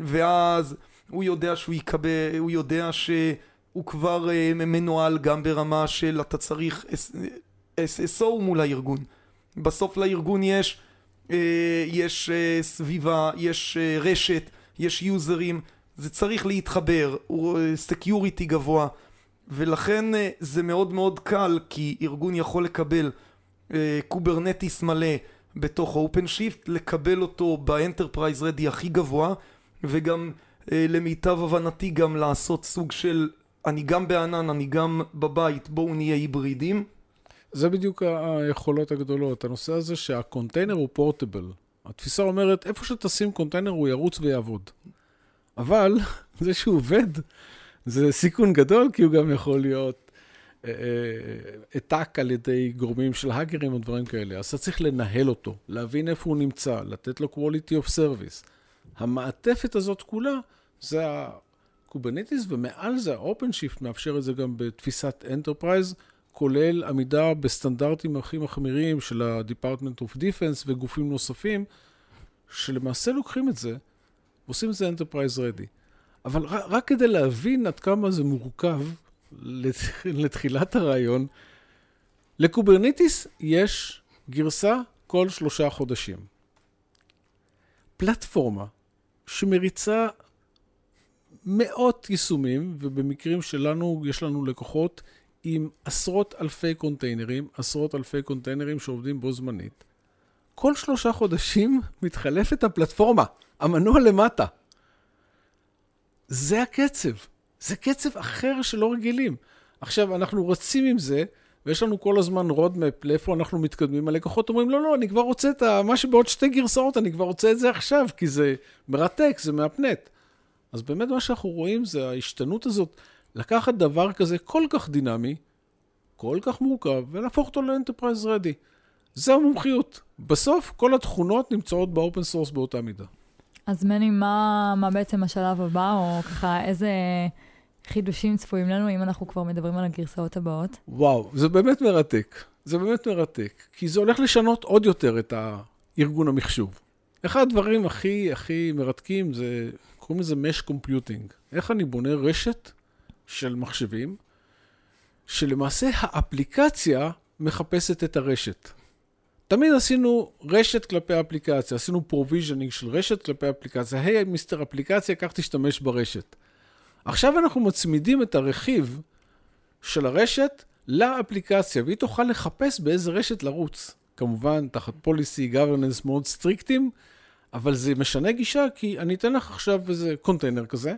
S2: ואז הוא יודע שהוא יקבל, הוא יודע שהוא כבר אה, מנוהל גם ברמה של אתה צריך SSO מול הארגון. בסוף לארגון יש, אה, יש אה, סביבה, יש אה, רשת, יש יוזרים, זה צריך להתחבר, הוא security גבוה ולכן זה מאוד מאוד קל כי ארגון יכול לקבל Kubernetes מלא בתוך OpenShift, לקבל אותו ב enterprise ready הכי גבוה וגם למיטב הבנתי גם לעשות סוג של אני גם בענן, אני גם בבית, בואו נהיה hybrid
S3: זה בדיוק היכולות הגדולות. הנושא הזה שהקונטיינר הוא portable. התפיסה אומרת, איפה שתשים קונטיינר הוא ירוץ ויעבוד. אבל זה שהוא עובד, זה סיכון גדול, כי הוא גם יכול להיות העתק על ידי גורמים של האקרים או דברים כאלה. אז אתה צריך לנהל אותו, להבין איפה הוא נמצא, לתת לו quality of service. המעטפת הזאת כולה זה ה Kubernetes, ומעל זה ה-OpenShift מאפשר את זה גם בתפיסת Enterprise. כולל עמידה בסטנדרטים הכי מחמירים של ה-Department of Defense וגופים נוספים, שלמעשה לוקחים את זה ועושים את זה Enterprise Ready. אבל רק, רק כדי להבין עד כמה זה מורכב לתחילת הרעיון, ל Kubernetes יש גרסה כל שלושה חודשים. פלטפורמה שמריצה מאות יישומים, ובמקרים שלנו יש לנו לקוחות עם עשרות אלפי קונטיינרים, עשרות אלפי קונטיינרים שעובדים בו זמנית. כל שלושה חודשים מתחלפת הפלטפורמה, המנוע למטה. זה הקצב. זה קצב אחר שלא רגילים. עכשיו, אנחנו רצים עם זה, ויש לנו כל הזמן roadmap לאיפה אנחנו מתקדמים. הלקוחות אומרים, לא, לא, אני כבר רוצה את מה שבעוד שתי גרסאות, אני כבר רוצה את זה עכשיו, כי זה מרתק, זה מהפנט. אז באמת מה שאנחנו רואים זה ההשתנות הזאת, לקחת דבר כזה כל כך דינמי, כל כך מורכב, ולהפוך אותו ל enterprise ready. זה המומחיות. בסוף כל התכונות נמצאות ב open source באותה מידה.
S1: אז מני, מה, מה בעצם השלב הבא, או ככה איזה חידושים צפויים לנו, אם אנחנו כבר מדברים על הגרסאות הבאות?
S3: וואו, זה באמת מרתק. זה באמת מרתק. כי זה הולך לשנות עוד יותר את הארגון המחשוב. אחד הדברים הכי הכי מרתקים זה, קוראים לזה mesh computing. איך אני בונה רשת של מחשבים, שלמעשה האפליקציה מחפשת את הרשת. תמיד עשינו רשת כלפי אפליקציה, עשינו provisioning של רשת כלפי אפליקציה. היי, hey, mister אפליקציה, קח תשתמש ברשת. עכשיו אנחנו מצמידים את הרכיב של הרשת לאפליקציה, והיא תוכל לחפש באיזה רשת לרוץ. כמובן, תחת policy governance מאוד סטריקטים, אבל זה משנה גישה, כי אני אתן לך עכשיו איזה קונטיינר כזה,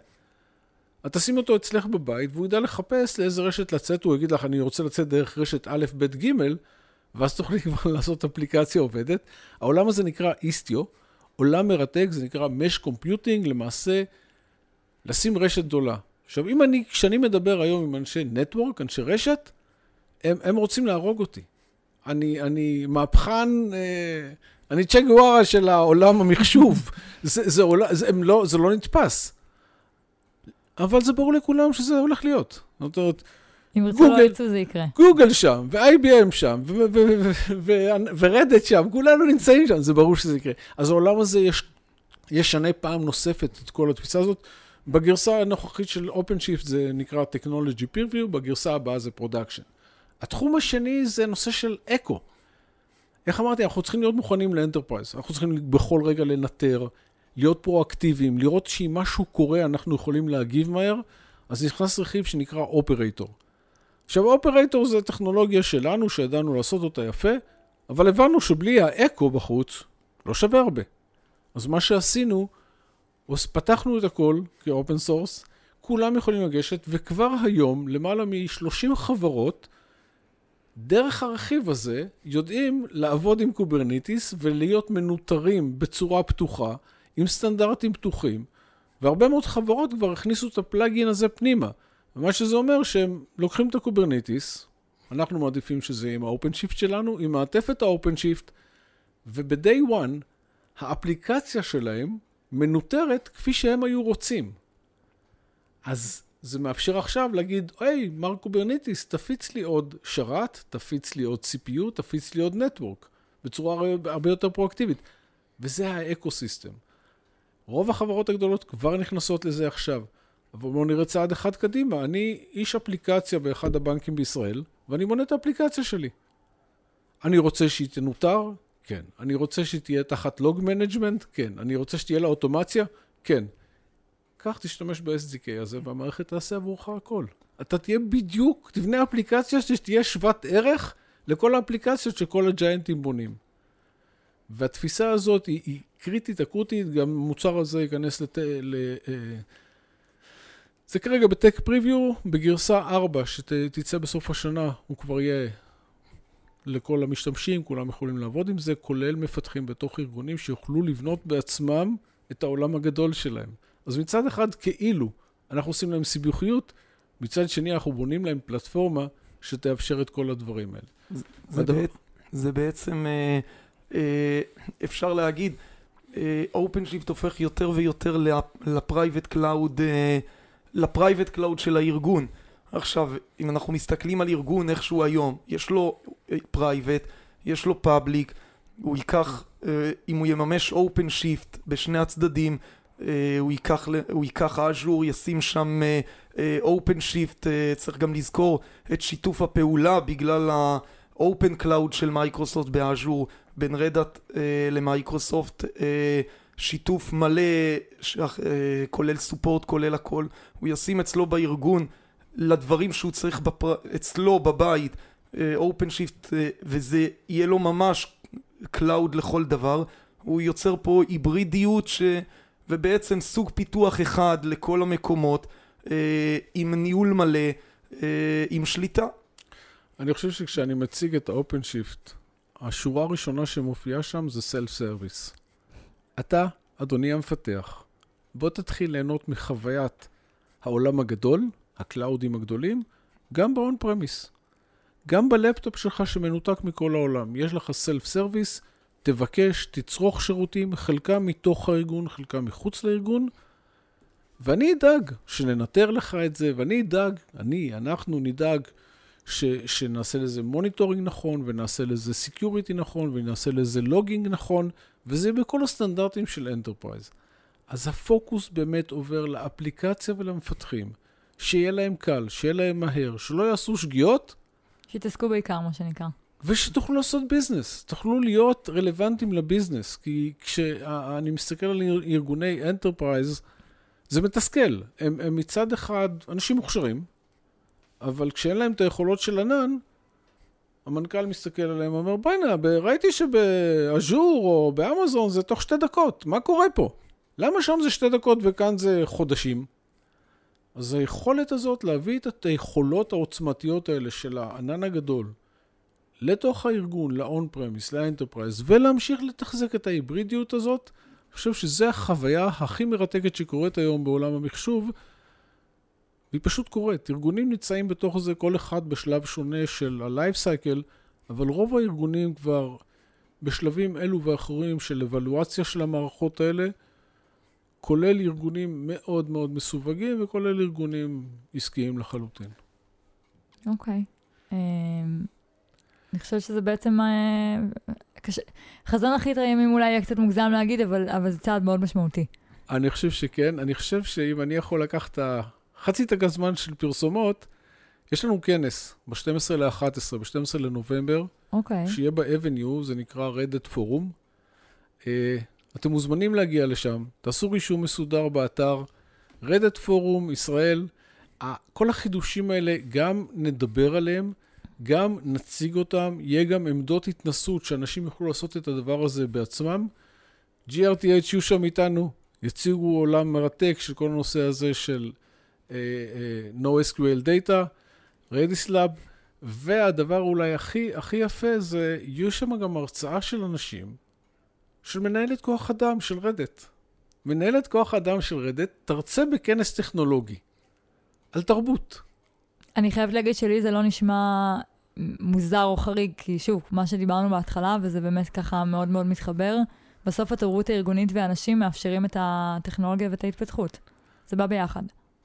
S3: את תשים אותו אצלך בבית, והוא ידע לחפש לאיזה רשת לצאת, הוא יגיד לך, אני רוצה לצאת דרך רשת א', ב', ג', ואז תוכלי כבר לעשות אפליקציה עובדת. העולם הזה נקרא איסטיו, עולם מרתק, זה נקרא Mesh Computing, למעשה, לשים רשת גדולה. עכשיו, אם אני, כשאני מדבר היום עם אנשי נטוורק, אנשי רשת, הם, הם רוצים להרוג אותי. אני, אני מהפכן, אה, אני צ'ה גווארה של העולם המחשוב. זה, זה, עולה, זה, לא, זה לא נתפס. אבל זה ברור לכולם שזה הולך להיות. זאת אומרת,
S1: אם ירצו לא ירצו זה יקרה.
S3: גוגל שם, ו-IBM שם, ו Red Hat שם, כולנו נמצאים שם, זה ברור שזה יקרה. אז העולם הזה יש, ישנה פעם נוספת את כל התפיסה הזאת. בגרסה הנוכחית של OpenShift זה נקרא Technology Preview, בגרסה הבאה זה Production. התחום השני זה נושא של אקו. איך אמרתי, אנחנו צריכים להיות מוכנים ל enterprise, אנחנו צריכים בכל רגע לנטר, להיות פרואקטיביים, לראות שאם משהו קורה אנחנו יכולים להגיב מהר, אז נכנס רכיב שנקרא operator. עכשיו, operator זה טכנולוגיה שלנו, שידענו לעשות אותה יפה, אבל הבנו שבלי האקו בחוץ, לא שווה הרבה. אז מה שעשינו, אז פתחנו את הכל כ open source, כולם יכולים לגשת, וכבר היום למעלה מ-30 חברות, דרך הרכיב הזה, יודעים לעבוד עם Kubernetes ולהיות מנוטרים בצורה פתוחה, עם סטנדרטים פתוחים, והרבה מאוד חברות כבר הכניסו את ה plugin הזה פנימה. ומה שזה אומר שהם לוקחים את ה Kubernetes, אנחנו מעדיפים שזה יהיה עם ה OpenShift שלנו, עם מעטפת ה OpenShift, וב-day one האפליקציה שלהם מנוטרת כפי שהם היו רוצים. אז זה מאפשר עכשיו להגיד, היי, מר Kubernetes, תפיץ לי עוד שרת, תפיץ לי עוד CPU, תפיץ לי עוד network, בצורה הרבה יותר פרואקטיבית. וזה ה-ecosystem. רוב החברות הגדולות כבר נכנסות לזה עכשיו. אבל בואו נראה צעד אחד קדימה. אני איש אפליקציה באחד הבנקים בישראל, ואני בונה את האפליקציה שלי. אני רוצה שהיא תנוטר? כן. אני רוצה שהיא תהיה תחת log management? כן. אני רוצה שתהיה לה אוטומציה? כן. קח, תשתמש ב-SDK הזה, והמערכת תעשה עבורך הכל. אתה תהיה בדיוק, תבנה אפליקציה שתהיה שוות ערך לכל האפליקציות שכל הג'יינטים בונים. והתפיסה הזאת היא, היא קריטית, אקוטית, גם המוצר הזה ייכנס לת... ל... אה, זה כרגע בטק פריוויו, בגרסה 4 שתצא בסוף השנה, הוא כבר יהיה לכל המשתמשים, כולם יכולים לעבוד עם זה, כולל מפתחים בתוך ארגונים שיוכלו לבנות בעצמם את העולם הגדול שלהם. אז מצד אחד, כאילו, אנחנו עושים להם סיבוכיות, מצד שני, אנחנו בונים להם פלטפורמה שתאפשר את כל הדברים האלה.
S2: זה, זה, בעת, זה בעצם, אה, אה, אפשר להגיד, OpenShift הופך יותר ויותר ל-private cloud, ל-private cloud של הארגון. עכשיו, אם אנחנו מסתכלים על ארגון איכשהו היום, יש לו private, יש לו public, הוא ייקח, אם הוא יממש OpenShift בשני הצדדים, הוא ייקח, הוא ייקח Azure, ישים שם OpenShift, צריך גם לזכור את שיתוף הפעולה בכלל ה-Open Cloud של מייקרוסופט ב-Azure, בין Red Hat למייקרוסופט, שיתוף מלא, כולל support, כולל הכל, הוא ישים אצלו בארגון לדברים שהוא צריך ב-pr... אצלו בבית, OpenShift, וזה יהיה לו ממש cloud לכל דבר, הוא יוצר פה היברידיות ש... ובעצם סוג פיתוח אחד לכל המקומות, עם ניהול מלא, עם שליטה.
S3: אני חושב שכשאני מציג את ה-OpenShift, השורה הראשונה שמופיעה שם זה Self-Service. אתה, אדוני המפתח, בוא תתחיל ליהנות מחוויית העולם הגדול, ה-cloudים הגדולים, גם ב-on-premise. גם בלפטופ שלך שמנותק מכל העולם. יש לך self-service, תבקש, תצרוך שירותים, חלקם מתוך הארגון, חלקם מחוץ לארגון, ואני אדאג שננטר לך את זה, ואני אדאג, אני, אנחנו נדאג ש, שנעשה לזה monitoring נכון, ונעשה לזה security נכון, ונעשה לזה logging נכון, וזה בכל הסטנדרטים של enterprise. אז הפוקוס באמת עובר לאפליקציה ולמפתחים, שיהיה להם קל, שיהיה להם מהר, שלא יעשו שגיאות.
S1: שיתעסקו בעיקר, מה שנקרא.
S3: ושתוכלו לעשות business, תוכלו להיות רלוונטיים ל-business, כי כשאני מסתכל על ארגוני enterprise, זה מתסכל. הם, הם מצד אחד אנשים מוכשרים, אבל כשאין להם את היכולות של ענן, המנכ"ל מסתכל עליהם ואומר, בוא'נה, ראיתי שב-Azure או באמזון זה תוך שתי דקות, מה קורה פה? למה שם זה שתי דקות וכאן זה חודשים? אז היכולת הזאת להביא את היכולות העוצמתיות האלה של הענן הגדול לתוך הארגון, ל-on-premise, ל-enterprise, ולהמשיך לתחזק את ההיברידיות הזאת, אני חושב שזו החוויה הכי מרתקת שקורית היום בעולם המחשוב, והיא פשוט קורית. ארגונים נמצאים בתוך זה, כל אחד בשלב שונה של ה-life cycle, אבל רוב הארגונים כבר בשלבים אלו ואחרים של אבלואציה של המערכות האלה, כולל ארגונים מאוד מאוד מסווגים וכולל ארגונים עסקיים לחלוטין.
S1: אוקיי. Okay. אמ, um... אני חושבת שזה בעצם... אה, קשה... חזון אחרית הימים אולי יהיה קצת מוגזם להגיד, אבל, אבל זה צעד מאוד משמעותי.
S3: אני חושב שכן. אני חושב שאם אני יכול לקחת חצי תגע זמן של פרסומות, יש לנו כנס ב-12 ל-11, ב-12 לנובמבר,
S1: אוקיי.
S3: Okay. שיהיה ב-Avenue, זה נקרא Reddit Forum. Uh, אתם מוזמנים להגיע לשם, תעשו רישום מסודר באתר, Reddit Forum, ישראל. כל החידושים האלה, גם נדבר עליהם, גם נציג אותם, יהיה גם עמדות התנסות שאנשים יוכלו לעשות את הדבר הזה בעצמם. GRTH יהיו שם איתנו, יציגו עולם מרתק של כל הנושא הזה של NoSQL Data, Redis Lab, והדבר אולי הכי, הכי יפה זה, יהיו שם גם הרצאה של אנשים, של מנהלת כוח אדם של רדט. מנהלת כוח אדם של רדט תרצה בכנס טכנולוגי על תרבות.
S1: אני חייבת להגיד שלי זה לא נשמע מוזר או חריג, כי שוב, מה שדיברנו בהתחלה, וזה באמת ככה מאוד מאוד מתחבר, בסוף התרבות הארגונית והאנשים מאפשרים את הטכנולוגיה ואת ההתפתחות. זה בא ביחד.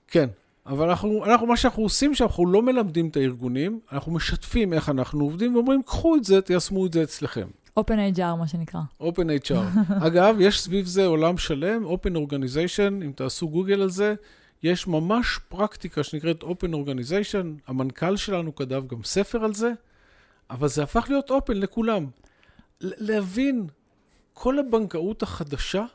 S3: כן, אבל אנחנו, אנחנו, מה שאנחנו עושים שאנחנו לא מלמדים את הארגונים, אנחנו משתפים איך אנחנו עובדים ואומרים, קחו את זה, תיישמו את זה אצלכם.
S1: Open HR, מה שנקרא.
S3: Open HR. אגב, יש סביב זה עולם שלם, Open Organization, אם תעשו גוגל על זה, יש ממש פרקטיקה שנקראת Open Organization, המנכ"ל שלנו כתב גם ספר על זה, אבל זה הפך להיות Open לכולם. להבין, כל הבנקאות החדשה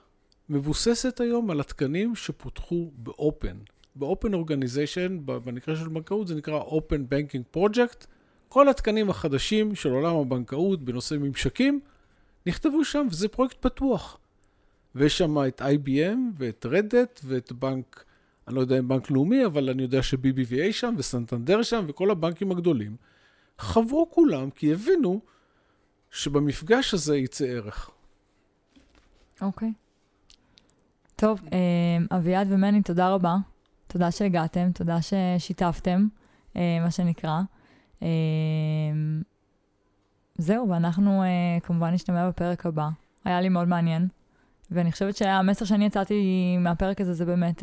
S3: מבוססת היום על התקנים שפותחו ב-Open. ב-Open Organization, במקרה של בנקאות, זה נקרא Open Banking Project. כל התקנים החדשים של עולם הבנקאות בנושא ממשקים נכתבו שם, וזה פרויקט פתוח. ויש שם את IBM ואת רדט ואת בנק אני לא יודע אם בנק לאומי, אבל אני יודע ש-BBVA שם וסנטנדר שם וכל הבנקים הגדולים, חברו כולם כי הבינו שבמפגש הזה יצא ערך.
S1: אוקיי. Okay. טוב, אה, אביעד ומני, תודה רבה. תודה שהגעתם, תודה ששיתפתם, אה, מה שנקרא. אה, זהו, ואנחנו כמובן נשתמע בפרק הבא. היה לי מאוד מעניין, ואני חושבת שהמסר שאני יצאתי מהפרק הזה זה באמת...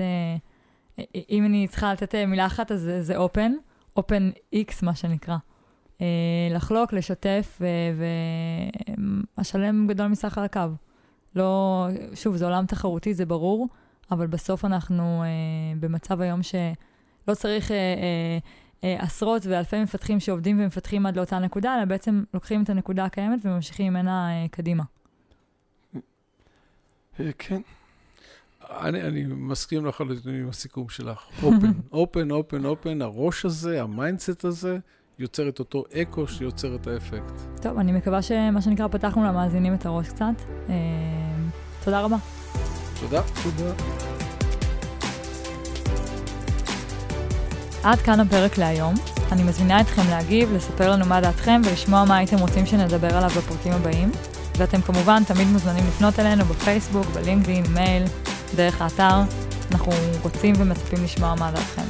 S1: אם אני צריכה לתת אה, מילה אחת, אז זה אופן, אופן איקס, מה שנקרא. אה, לחלוק, לשתף, והשלם גדול מסך על הקו. לא, שוב, זה עולם תחרותי, זה ברור, אבל בסוף אנחנו אה, במצב היום שלא צריך אה, אה, אה, עשרות ואלפי מפתחים שעובדים ומפתחים עד לאותה נקודה, אלא בעצם לוקחים את הנקודה הקיימת וממשיכים ממנה אה, קדימה.
S2: כן.
S3: אני, אני מסכים לחלוטין עם הסיכום שלך. open, open, open, open, הראש הזה, ה-mindset הזה, יוצר את אותו אקו שיוצר את האפקט.
S1: טוב, אני מקווה שמה שנקרא, פתחנו למאזינים את הראש קצת. אה, תודה רבה.
S3: תודה. תודה.
S1: עד כאן הפרק להיום. אני מזמינה אתכם להגיב, לספר לנו מה דעתכם ולשמוע מה הייתם רוצים שנדבר עליו בפרקים הבאים. ואתם כמובן תמיד מוזמנים לפנות אלינו בפייסבוק, בלינקדאין, מייל, דרך האתר. אנחנו רוצים ומצפים לשמוע מה דעתכם.